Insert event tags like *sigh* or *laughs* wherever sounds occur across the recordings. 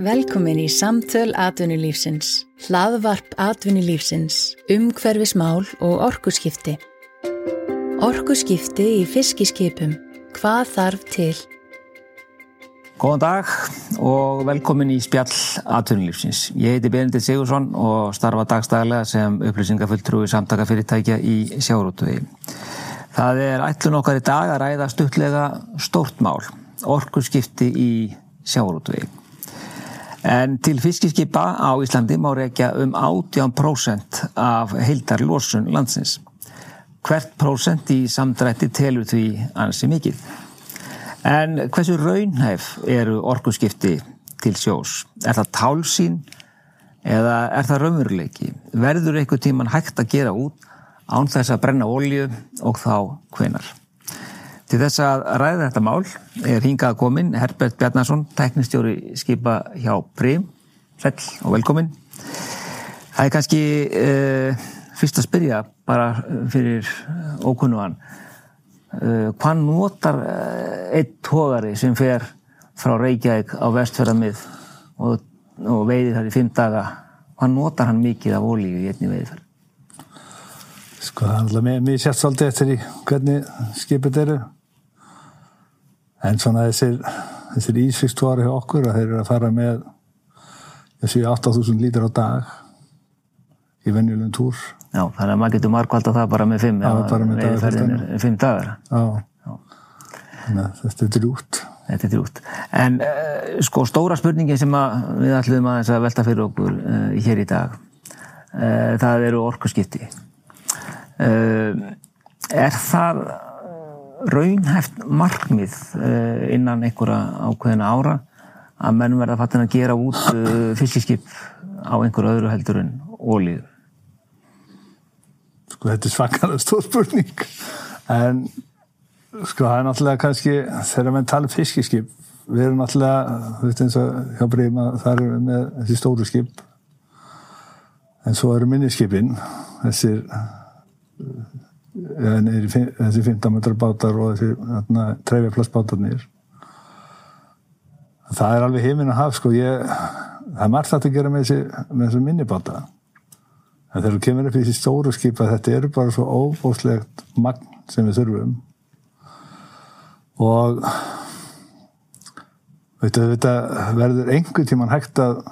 Velkomin í Samtöl Atvinnulífsins, hlaðvarp Atvinnulífsins, umhverfismál og orkuskipti. Orkuskipti í fiskiskipum, hvað þarf til? Góðan dag og velkomin í spjall Atvinnulífsins. Ég heiti Benedikt Sigursson og starfa dagstæðilega sem upplýsingafulltrúi samtakafyrirtækja í sjárútuði. Það er ætlun okkar í dag að ræða stuttlega stórt mál, orkuskipti í sjárútuði. En til fiskiskipa á Íslandi má reykja um 18% af heildarlósun landsins. Hvert prósent í samdrætti telur því ansi mikið. En hversu raunhæf eru orkuskipti til sjós? Er það tálsín eða er það raunveruleiki? Verður einhver tíman hægt að gera út án þess að brenna ólju og þá hvenar? Til þess að ræða þetta mál er hingað komin Herbert Bjarnarsson, teknistjóri skipa hjá Prim. Sæl og velkomin. Það er kannski uh, fyrst að spyrja bara fyrir ókunnugan. Uh, hvað notar einn tógari sem fer frá Reykjavík á vestferðamið og, og veiðir þar í fimm daga? Hvað notar hann mikið af ólíu í einni veiðferð? Sko það er alltaf mjög sérst svolítið eftir í hvernig skipið eru en svona þessir, þessir ísfikstóri hjá okkur að þeir eru að fara með þessi 8000 lítur á dag í venjulegum túr. Já, þannig að maður getur markvalda það bara með 5 Já, bara með dagar 5 dagar. Já, Já. að þetta er drút Þetta er drút En uh, sko stóra spurningin sem við ætlum að velta fyrir okkur uh, hér í dag uh, það eru orkurskipti Er það raunhæft markmið eh, innan einhverja ákveðina ára að menn verða fattin að gera út eh, fiskiskip á einhverju öðru heldur en ólíðu? Sko þetta er svakalega stór spurning en sko það er náttúrulega kannski þegar menn tala um fiskiskip við erum náttúrulega, þú veist eins og hjá Breima þar erum við með þessi stóru skip en svo eru minniskipin þessir þessi 15 metrar bátar og þessi treyfjarplassbátarnir það er alveg heiminn að hafa sko ég, það er margt að gera með þessi, með þessi minnibáta en þegar þú kemur upp í þessi stóru skipa þetta eru bara svo óbóslegt magn sem við þurfum. Og veitu, þetta verður einhver tíman hægt að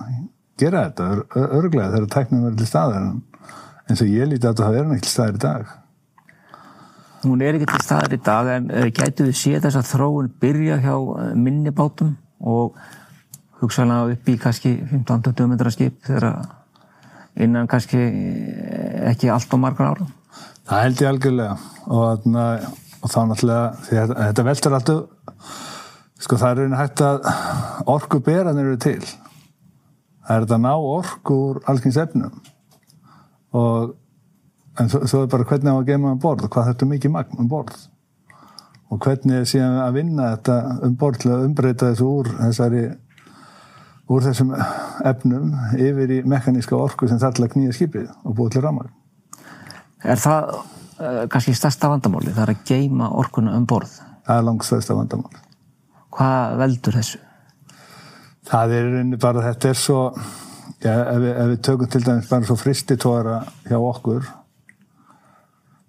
gera þetta örglega þegar tæknum verður til staðar en svo ég líti að það er ekki til staðar í dag Hún er ekki til staðar í dag en uh, gætu við séð þess að þróun byrja hjá uh, minni bátum og hugsaðlega upp í kannski 15-20 metra skip þegar innan kannski eh, ekki allt á margar ára. Það held ég algjörlega og, og þá náttúrulega þetta, þetta veldur alltaf sko það er einnig hægt að orku beranir eru til. Það er þetta ná orku úr allskyns efnum og en svo, svo er bara hvernig á að geima um borð og hvað þetta er mikið magn um borð og hvernig er síðan að vinna þetta um borð til að umbreyta þessu úr þessari úr þessum efnum yfir í mekaníska orku sem þarf til að knýja skipið og búið til ramar Er það uh, kannski stærsta vandamáli það er að geima orkuna um borð? Það er langt stærsta vandamáli Hvað veldur þessu? Það er bara þetta er svo já, ef, við, ef við tökum til dæmis bara svo fristitóra hjá okkur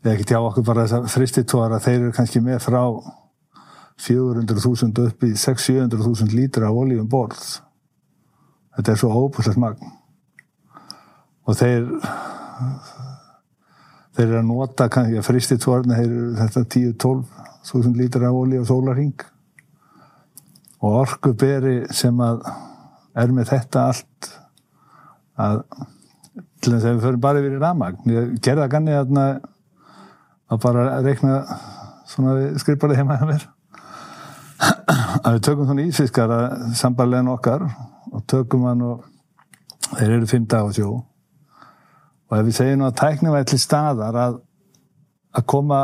eða ekki tjá okkur bara þess að fristitóra þeir eru kannski með frá 400.000 upp í 600-700.000 lítra oljum borð. Þetta er svo óbúslega magn. Og þeir þeir eru að nota kannski að fristitóra þetta 10-12.000 lítra olji og sólarhing og orgu beri sem að er með þetta allt að til þess að við förum bara yfir í ramagn ég gerða ganni að að bara reikna svona skrifbarlega heima að mér. Að við tökum svona ísfiskar sambarlegin okkar og tökum hann og þeir eru fimm dag á sjó. Og ef við segjum að tæknum er til staðar að, að koma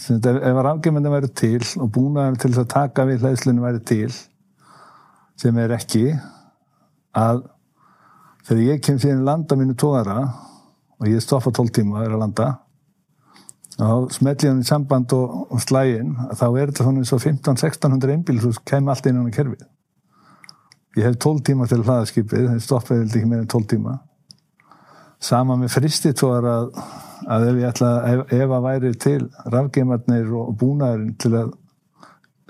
sem, ef, ef rafgjumendin væri til og búnaðan til að taka við hlæðslunum væri til sem er ekki að þegar ég kem síðan landa mínu tóðara og ég stoppa 12 tíma að vera að landa og smelli hann í samband og, og slægin þá er þetta svona eins og 15-1600 einbíl svo kemur allt inn á kerfið. Ég hef 12 tíma til hlaðaskipið, það stoppaði vildi ekki meira en 12 tíma. Sama með fristitóðar að, að ef ég ætla ef, ef að væri til rafgeimarnir og búnaðurinn til að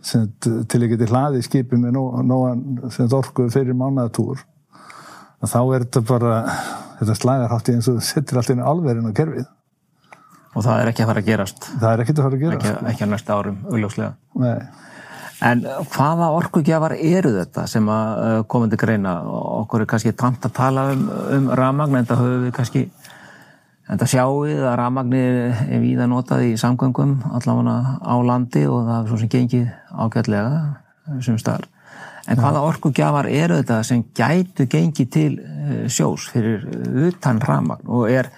sem, til að geti hlaði skipið með nógan nó, orku fyrir mánadatúr þá er þetta bara þetta slagarhátti eins og settir allt inn á alverðin á kerfið og það er ekki að fara að gerast. Það er ekki að fara að gerast. ekki, ekki að næsta árum, augljóslega. Nei. en hvaða orkugjafar eru þetta sem að uh, komandi greina? Okkur er kannski tamt að tala um, um ramagn en það höfum við kannski en það sjáuð að ramagnir er víða notað í samgöngum allavega á landi og það er svo sem gengið ágætlega sem starf En hvaða orkugjafar eru þetta sem gætu gengið til uh, sjós fyrir utan ramagn og er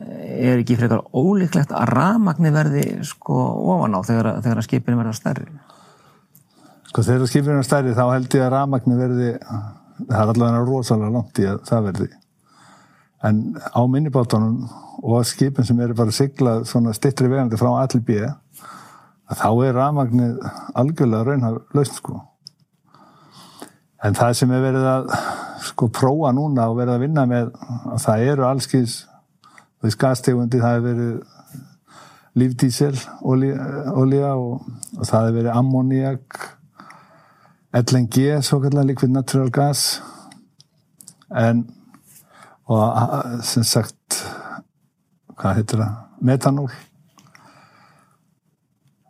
er ekki frekar ólíklegt að ramagni verði sko ofan á þegar, þegar skipinu verða stærri? Sko þegar skipinu verða stærri þá held ég að ramagni verði það er allavega rosalega langt í að það verði en á minnibátunum og skipin sem eru bara siglað svona stittri vegandi frá allir bíða þá er ramagni algjörlega raunhaf lausn sko en það sem er verið að sko prófa núna og verið að vinna með að það eru allskins þess gastegundi það hefur verið lífdísel olja og, og það hefur verið ammoniak LNG svo kallar liquid natural gas. En og sem sagt hvað heitir það, metanól.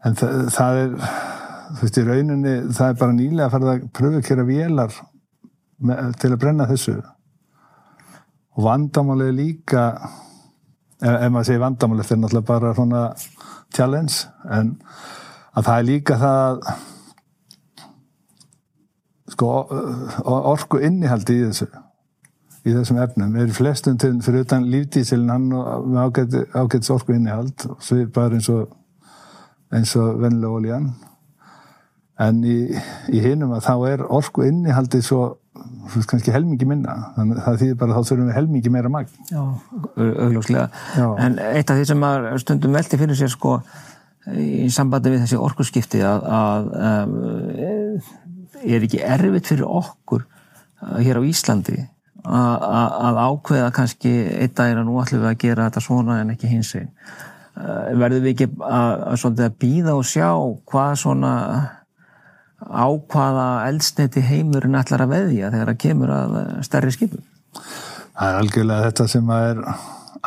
En það, það er þú veist í rauninni það er bara nýlega að fara að pröfu að kera vélar til að brenna þessu. Og vandamálega líka ef, maður segir vandamál þetta er náttúrulega bara svona challenge en að það er líka það sko orku innihaldi í þessu í þessum efnum er flestum til fyrir utan lífdísilin hann með ágættis orku innihald svo bara eins og eins og vennilega ólíjan en í, í hinum að þá er orku innihaldi svo kannski helmingi minna. Þannig að það þýðir bara að þá þurfum við helmingi meira magn. Já, augljóslega. En eitt af því sem maður stundum velti fyrir sér sko í sambandi við þessi orkurskipti að, að um, er ekki erfitt fyrir okkur uh, hér á Íslandi að, að ákveða kannski eitt dagir að nú ætlum við að gera þetta svona en ekki hins einn uh, verðum við ekki að, að, að býða og sjá hvað svona á hvaða eldsneiti heimurinn ætlar að veðja þegar það kemur að stærri skipum? Það er algjörlega þetta sem er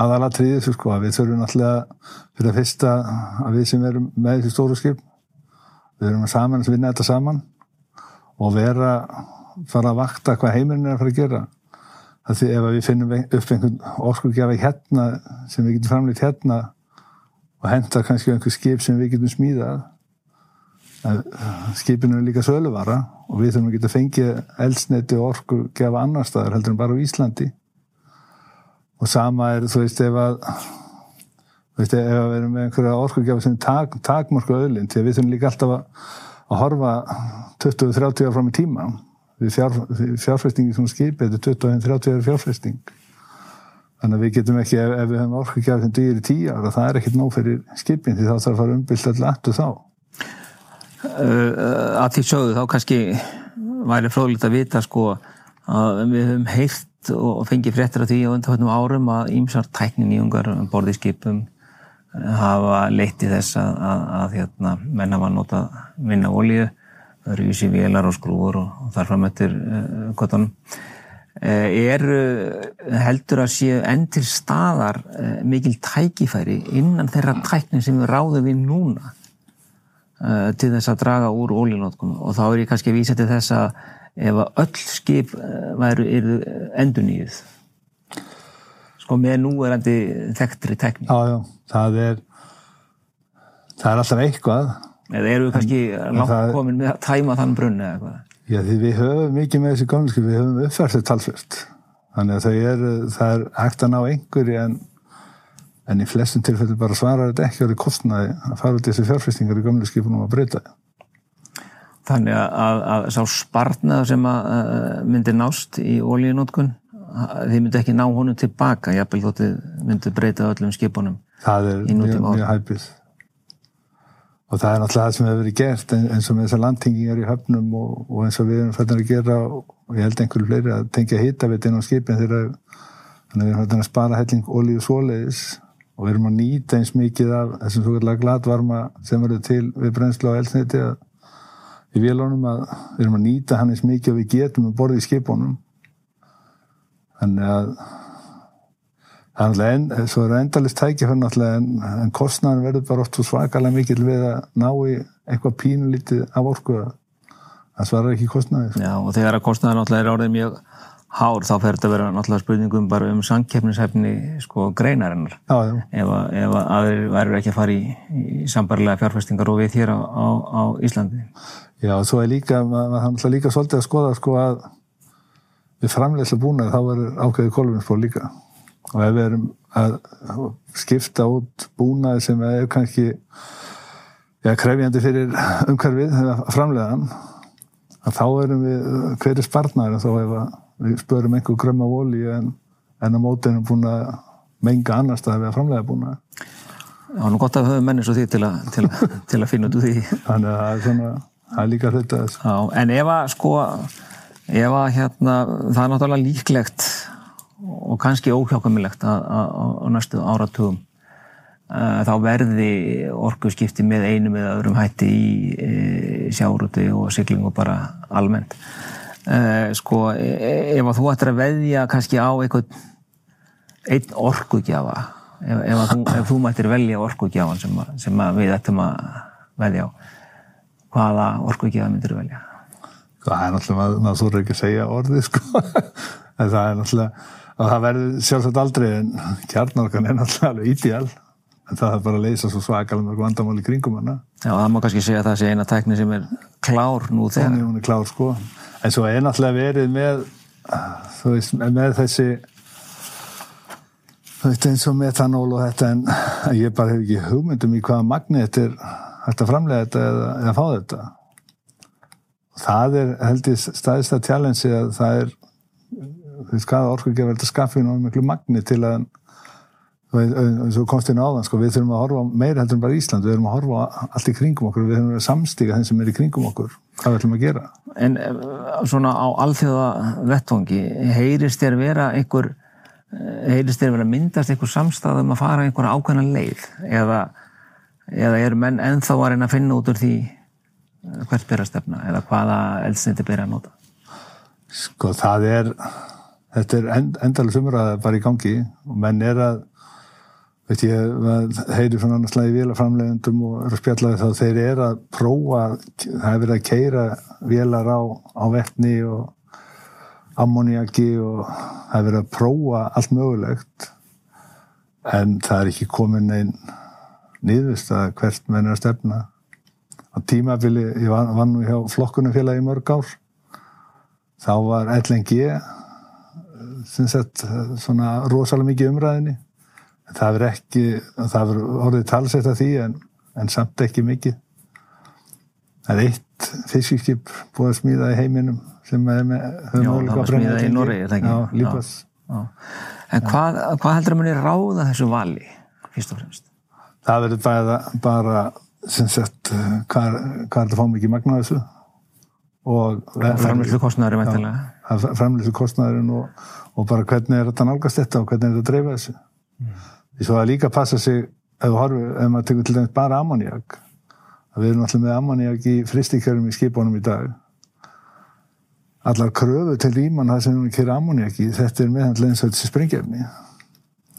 aðalatriðið, sko, að við þurfum alltaf fyrir að fyrsta að við sem erum með þessi stóru skip við erum saman að vinna þetta saman og vera fara að vakta hvað heimurinn er að fara að gera því ef við finnum upp einhvern orskugjafi hérna sem við getum framleitt hérna og henda kannski einhver skip sem við getum smíðað skipinu er líka söluvara og við þurfum að geta fengið eldsneiti og orku gefa annar staðar heldur en bara á Íslandi. Og sama er þú veist ef að þú veist ef að við erum með einhverja orku gefa sem tak, takmörku öðlinn því að við þurfum líka alltaf að, að horfa 20-30 ára fram í tíma við fjár, fjárfestingi svona skipi þetta er 20-30 ára fjárfesting. Þannig að við getum ekki ef, ef við höfum orku gefa sem dýr í 10 ára það er ekkit nóg fyrir skipin því þá þarf að fara umbylt alltaf þá að því sögðu þá kannski væri fróðilegt að vita sko að við höfum heilt og fengið fréttir af því á undanfjöndum árum að ímsar tæknin í ungar borðiskipum hafa leitt í þess að, að, að hérna, menn hafa nota vinna í síðan vélar og skrúur og, og þar fram eftir uh, kottanum uh, er heldur að séu enn til staðar mikil tækifæri innan þeirra tæknin sem við ráðum við núna til þess að draga úr ólínótkun og þá er ég kannski að vísa til þess að ef að öll skip uh, væru endur nýjuð sko með núverandi þekktri tekník Já, já, það er það er alltaf eitthvað. Eða eru við kannski langt komin með að tæma þann brunni eða eitthvað? Já, því við höfum mikið með þessi gamleskip við höfum uppfært talsvört þannig að er, það er hægt að ná einhverju en en í flestum tilfellum bara svarar þetta ekki árið kostnaði að fara út þessi fjárfestingar í gamlega skipunum að breyta. Þannig að, að, að sá spartnaður sem að myndi nást í ólíunótkun þið myndi ekki ná honum tilbaka jafnvel þóttið myndi breyta öllum skipunum Það er mjög, mjög hæpið. Og það er náttúrulega það sem hefur verið gert eins og með þessar landtingingar í höfnum og, og eins og við erum fættin að gera og ég held einhverju fleiri að tengja hittavit inn á skipin þegar þannig að við erum að spara helling olíu svoleiðis og við erum að nýta eins mikið af þessum svo kallar gladvarma sem verður til við brennslu á elsniti í vélunum að við erum að nýta hann eins mikið og við getum að borða í skipunum. Þannig að það er en, svo er endalist tækiförn en, en kostnæðan verður bara oft svo svakalega mikil við að ná í eitthvað pínulítið af orku það svarar ekki kostnæði Já og þegar að kostnæðan náttúrulega er orðið mjög hár þá fer þetta að vera náttúrulega spurningum bara um sankefnishefni sko greinarinnar. Já, já. ef, ef aðeir verður ekki að fara í, í sambarlega fjárfestingar og við hér á, á, á Íslandi. Já svo er líka maður líka svolítið að skoða sko að við framleysla búin að þá verður ákveðið kólumspól líka. Og ef við erum að skipta út búnaði sem er kannski ja, krefjandi fyrir umhverfið að framlegaðan að þá erum við hverju sparnar þá ef við spörum einhver grömm af ólí en, en að mótið erum búin að menga annars að við að framlega búin Já, nú gott að höfum menni svo því til að, til að, *laughs* til að finna út úr því. Þannig að það er svona, það er líka hluta Já, en ef að sko ef að hérna, það er náttúrulega líklegt og kannski óhjákamilegt á næstu áratugum uh, þá verði orgu skipti með einum eða öðrum hætti í e, sjáruti og siglingu bara almennt uh, sko e, ef að þú ættir að veðja kannski á einhvern einn orgugjafa ef, ef, þú, ef þú mættir velja orgugjafan sem, sem við ættum að veðja á hvaða orgugjafa myndir þú velja? Það er náttúrulega, maður, maður þurfa ekki að segja orðið sko. *laughs* En það er náttúrulega og það verður sjálfsagt aldrei en kjarnorkan er náttúrulega alveg ídjál en það er bara að leysa svo svakalega mörg vandamál í kringum hana. Já, það má kannski segja að það sé eina tækni sem er klár nú þegar. Hún er klár sko en svo er náttúrulega verið með þú veist, með þessi þú veist eins og metanól og þetta en ég bara hef ekki hugmyndum í hvaða magni þetta er hægt að framlega þetta eða, eða fá þetta. Það er held ég staðist að challenge að það er því skada orkugjaf er þetta skaffin og miklu magni til að eins og komst inn á þann sko, við þurfum að horfa meira heldur en bara Ísland, við þurfum að horfa allt í kringum okkur, við þurfum að samstíka þeim sem er í kringum okkur, hvað við ætlum að gera En eh, svona á alþjóða vettvangi, heyrist þér vera einhver, eh, heyrist þér vera myndast einhver samstæðum að fara einhver ákveðna leið, eða eða eru menn ennþá að reyna að finna út úr því eh, hvert byrja stefna, eða hvaða eldsniti byrja að nota? Sko það er þetta er end, endalega sumraða bara í gangi og menn er að veit ég, heyri svona annars lagi vélaframlegundum og eru að spjallaði þá. Þeir eru að prófa, það er verið að keira vélar á, á vettni og ammoniaki og það er verið að prófa allt mögulegt. En það er ekki komin einn nýðvist að hvert menn er að stefna. Á tímafili, ég vann nú hjá flokkunarfélagi í mörg ár. Þá var LNG sagt, svona rosalega mikið umræðinni það verður ekki það verður orðið talsett af því en, en samt ekki mikið. Það er eitt fiskikip búið að smíða í heiminum sem er með það var smíðað í Norri En hvað, hvað heldur að manni ráða þessu vali fyrst og fremst? Það verður bara, bara sem sagt hvað, er þetta fá mikið magna þessu. Og framlýslu kostnæður framlýslu kostnæðurinn og og bara hvernig er þetta nálgast þetta og hvernig er þetta að dreifa þessu. Mm. Því svo að líka passa sig ef, horfi, ef maður tekur til dæmis bara ammoniak við erum alltaf með ammoniak í fristikjörum í skipunum í dag. Allar kröfu til rýman það sem við kera ammoniak í þetta er meðhandlega eins og þessi springjefni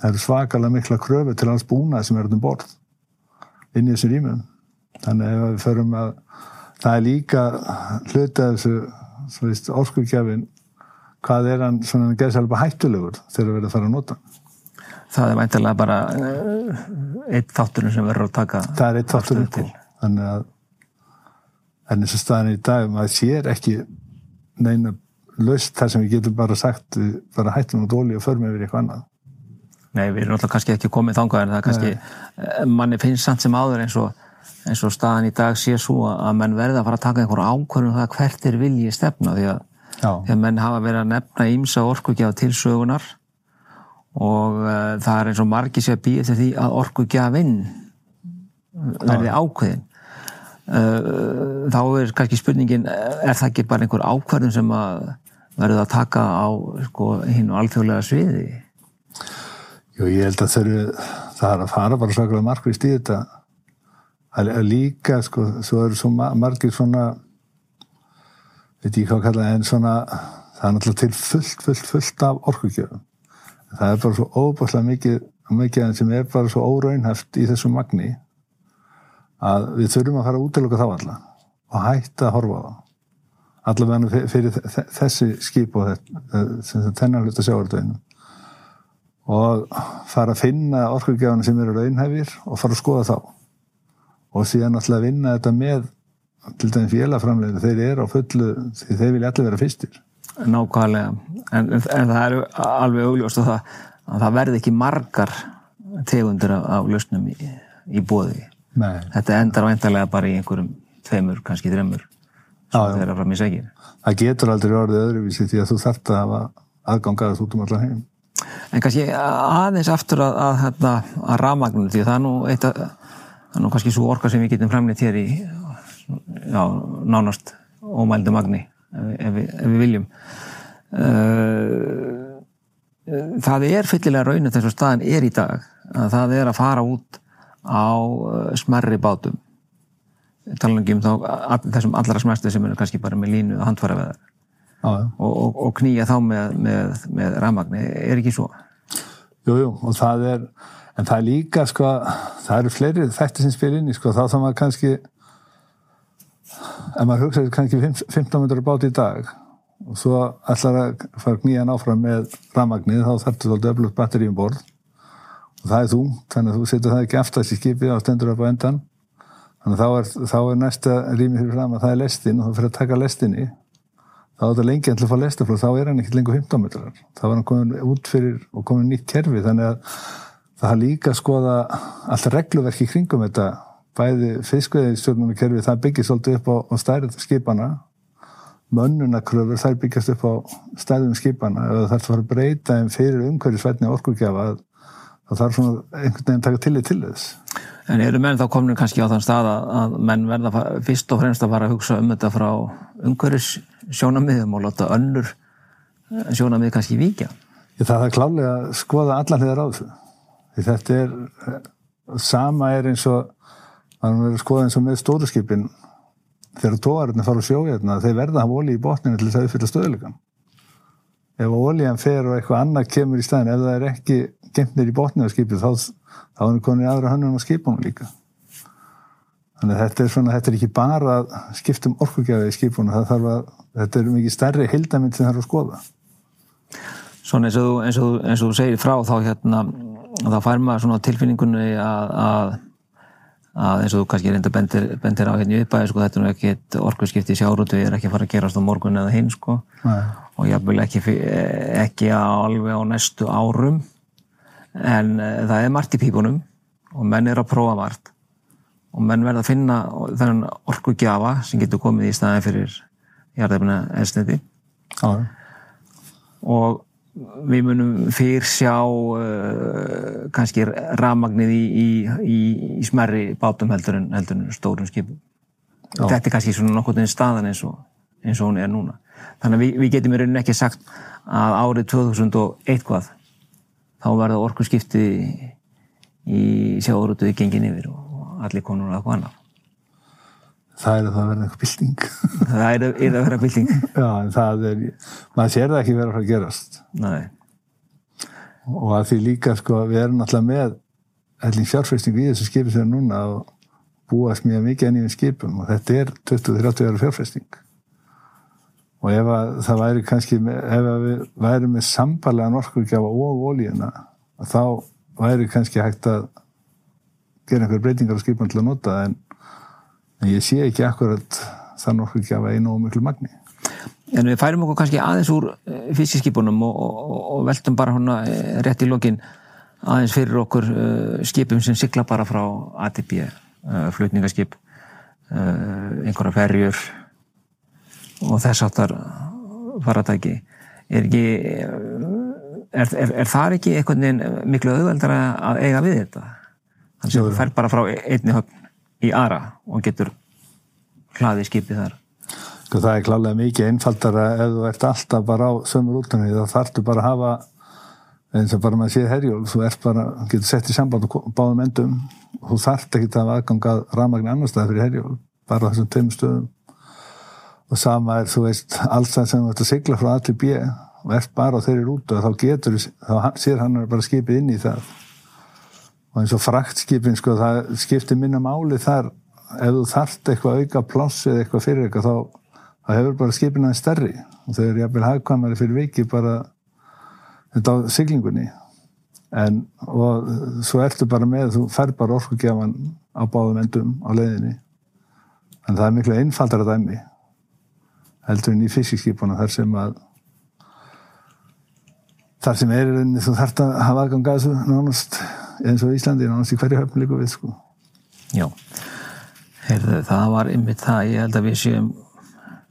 það eru svakalega mikla kröfu til alls búnað sem er um borð inn í þessu rýmum. Þannig ef við förum að það er líka hluta þessu orskuggjafin hvað er hann svona geðsalba hættulegur þegar við verðum að fara að nota Það er væntilega bara uh, eitt þátturinn sem verður að taka Það er eitt þátturinn til. Þannig að en eins og staðin í dag maður sér ekki neina löst þar sem við getum bara sagt bara hættum á dóli og förum yfir eitthvað annað. Nei, við erum alltaf kannski ekki komið þangað en það er kannski, Nei. Eh, manni finnst samt sem áður eins og, eins og staðin í dag sé svo að menn verða að fara að taka einhver ákvörðum um það hvert er viljið stefna því að þegar menn hafa verið að nefna ímsa orkugjaf til sögunar og uh, það er eins og margi sé að býja til því að orkugjafinn verði ákveðin uh, þá er kannski spurningin er það ekki bara einhver ákveðin sem að verður að taka á sko, hinn og alþjóðlega sviði? Jú, ég held að þau það er að fara bara svaklega markvist í þetta. Að að líka, sko, svo eru svo ma- margir svona veit ég hvað að kalla en svona það er náttúrulega til fullt, fullt, fullt af orkugjöfum það er bara svo óbúslega mikið, mikið sem er bara svo óraunhæft í þessu magni að við þurfum að fara að útiloka þá alla og hætta að horfa á það allavega fyrir, fyrir þe- þessi skip og þennan hluta sjáardöðinu og fara að finna orkugjáðana sem eru raunhæfir og fara að skoða þá. Og síðan alltaf að vinna þetta með til dæmis félagframleginu, þeir eru á fullu þeir vilja allir vera fyrstir nákvæmlega. En, en, það er alveg augljóst að það, að það verði ekki margar tegundir af, af lausnum í, í bóði Nei. þetta endar væntalega bara í einhverjum tveimur, kannski þreimur Já, sem þeirra fram í segir það getur aldrei orðið öðruvísi því að þú þarft að hafa aðgangaðast út um allan heim. En kannski aðeins aftur að, að, að, að rafmagninu því að það er nú eitt að það er nú kannski svo orka sem við getum framleitt hér í já, nánast ómældu magni ef, við- ef, við, viljum. Uh, það er fyllilega raunin þess að staðan er í dag að það er að fara út á uh, smerri bátum. Talanum um þá þessum allra smæstu sem eru kannski bara með línu og handfæra veðar og, og, og knýja þá með, með, með rafmagni, er ekki svo? Jú, jú, og það er en það er líka, sko, það eru fleiri þætti sem spyrir inn í, sko, þá þá maður kannski ef maður hugsaði kannski 15 minnur bát í dag. Og svo ætlar að fara knýjan áfram með rafmagnið, þá þarftu svolítið öflugt batteri um borð. Og það er þú, þannig að þú setur það ekki aftast í skipið og stendur upp á endan þannig að þá er, þá er næsta rými fyrir fram að það er lestin og þú fyrir að taka lestinni þá er þetta lengi að fá lestaflóð þá er hann ekkert lengur 15 metrar. Þá er hann komin út fyrir og komin nýtt kerfi þannig að það líka að skoða allt regluverki kringum þetta bæði fiskveði stjórnum kerfi það byggir svolítið upp á, á stærð skipana mönnunakröfur þær byggjast upp á stærðum skipana það þarf að fara að breyta þeim fyrir umhverjusvætni orkugjafa þá þarf svona einhvern veginn taka tillit til þess En eru menn þá komin kannski á þann stað að, menn verða fyrst og fremst að fara að hugsa um þetta frá umhverjus sjónamiðum og láta önnur eh, sjónamið kannski víkja? Ég, það er klálega að skoða allan hliðar á þessu. Þetta er, eh, sama er eins og, það er að skoða eins og með stóru skipin, þegar tóarinn fara á sjójarna, þeir verða að hafa olí í botninu til þess að uppfylla stöðulegan. Ef olían fer og eitthvað annað kemur í staðin, ef það er ekki gemnir í botninu á skipið, þá, þá er konin aðra hönnun á skipunum líka. Þannig að þetta er svona, þetta er ekki bara að skipta um orkugjafi í skipunum, það að, þetta er mikið stærri hildamind sem þarf að skoða. Svona eins og, eins og, eins og þú segir frá þá hérna, þá fær maður svona tilfinningunni að, að, að eins og þú kannski reynda bendir, bendir á hérna í uppæði sko, þetta er nú ekki orkuskipti í sjárútu er ekki að fara að gerast á morgun eða hinn sko. Og jafnvel ekki, fi- ekki alveg á næstu árum. En uh, það er margt í pípunum og menn er að prófa margt. Og menn verða að finna þennan orkugjafa sem getur komið í staðin fyrir jarðefna elsniti og við munum fyrr sjá uh, kannski rafmagnið í, í, í, í smerri bátum heldur en, heldur en stórum skipum. Já. Þetta er kannski svona nokkuð staðan eins og, eins og hún er núna. Þannig að við, við getum í rauninni ekki sagt að árið 2001 hvað þá verða orkuskipti í sjáurútuði gengin yfir og allir konur að hvað annað. Það er að það verða eitthvað bylting. *laughs* Það er, er að vera bylting. Já, það er, maður sér það ekki vera að að gerast. Nei. Og að því líka, sko, við erum náttúrulega með allir fjárfæsting í þessu skipi sem er núna og búast mjög mikið að nýjum skipum og þetta er 20-30 ára fjárfæsting. Og ef að það væri kannski, ef að við væri með sambarlega norskugjafa og ólíuna, þá væri kannski hægt að gera einhver breytingar á skipum til að nota en, en ég sé ekki akkurat það norskugjafa í nógu miklu magni. En við færum okkur kannski aðeins úr eh, fiskiskipunum og, og, og veltum bara húnna rétt í lokin aðeins fyrir okkur uh, skipum sem sigla bara frá uh, flutningaskip, uh, einhverja ferjur og þess áttar faratæki. Er ekki, er, er, er það ekki einhvern veginn miklu auðveldar að eiga við þetta? Þannig að þú fer bara frá einni höfn í Ara og getur hlaðið skipið þar. Sko það er klálega mikið einfaldara ef þú ert alltaf bara á sömur útunni þá þarftu bara að hafa eins og bara maður séð herjól þú ert bara, getur sett í samband og báðum endum. Og þú þarft ekki að hafa aðgang að rafmagn annar stað fyrir herjól bara þessum tveim stöðum. Og sama er þú veist alls það sem þú ert að sigla frá A til B og ert bara á þeirri rútu þá getur þá sér hann bara skipið inn í það og eins og fraktskipin sko það skiptir minna máli þar. Ef þú þarft eitthvað auka pláss eða eitthvað fyrir eitthvað þá það hefur bara skipin aðeins stærri. Og þau eru jafnvel hagkvæmari fyrir viki bara þetta á siglingunni. En og svo ertu bara með þú fær bara orkugjafan á báðum endum á leiðinni. En það er miklu einfaldar að dæmi heldur en í fiskiskipuna þar sem að þar sem er þú þarft að hafa aðgang að þessu nánast eins og Íslandi nánast í hverju höfn líka við sko. Já, Heyrðu, það var ymmið það, ég held að við séum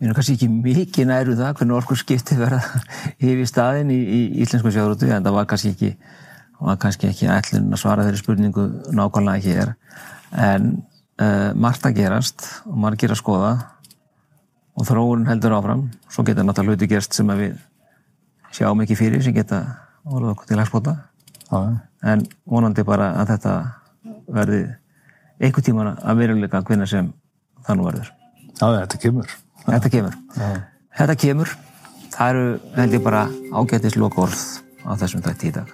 við erum kannski ekki mikið næru það hvernig orkur skipti verða *laughs* yfir staðin í, í íslensku sjárótu en það var kannski ekki var kannski ekki ætlun að svara þeirri spurningu nákvæmlega hér. En uh, margt að gerast og margir að skoða og þróun heldur áfram. Svo geta náttúrulega hluti gerst sem við sjáum ekki fyrir sem geta orðið okkur til að spota en vonandi bara að þetta verði einhver tíma að veruleika hvernig sem það nú verður Já, þetta kemur Þetta kemur. Já. Þetta kemur. Það eru held ég bara ágættis loka orð á þessum dætt í dag.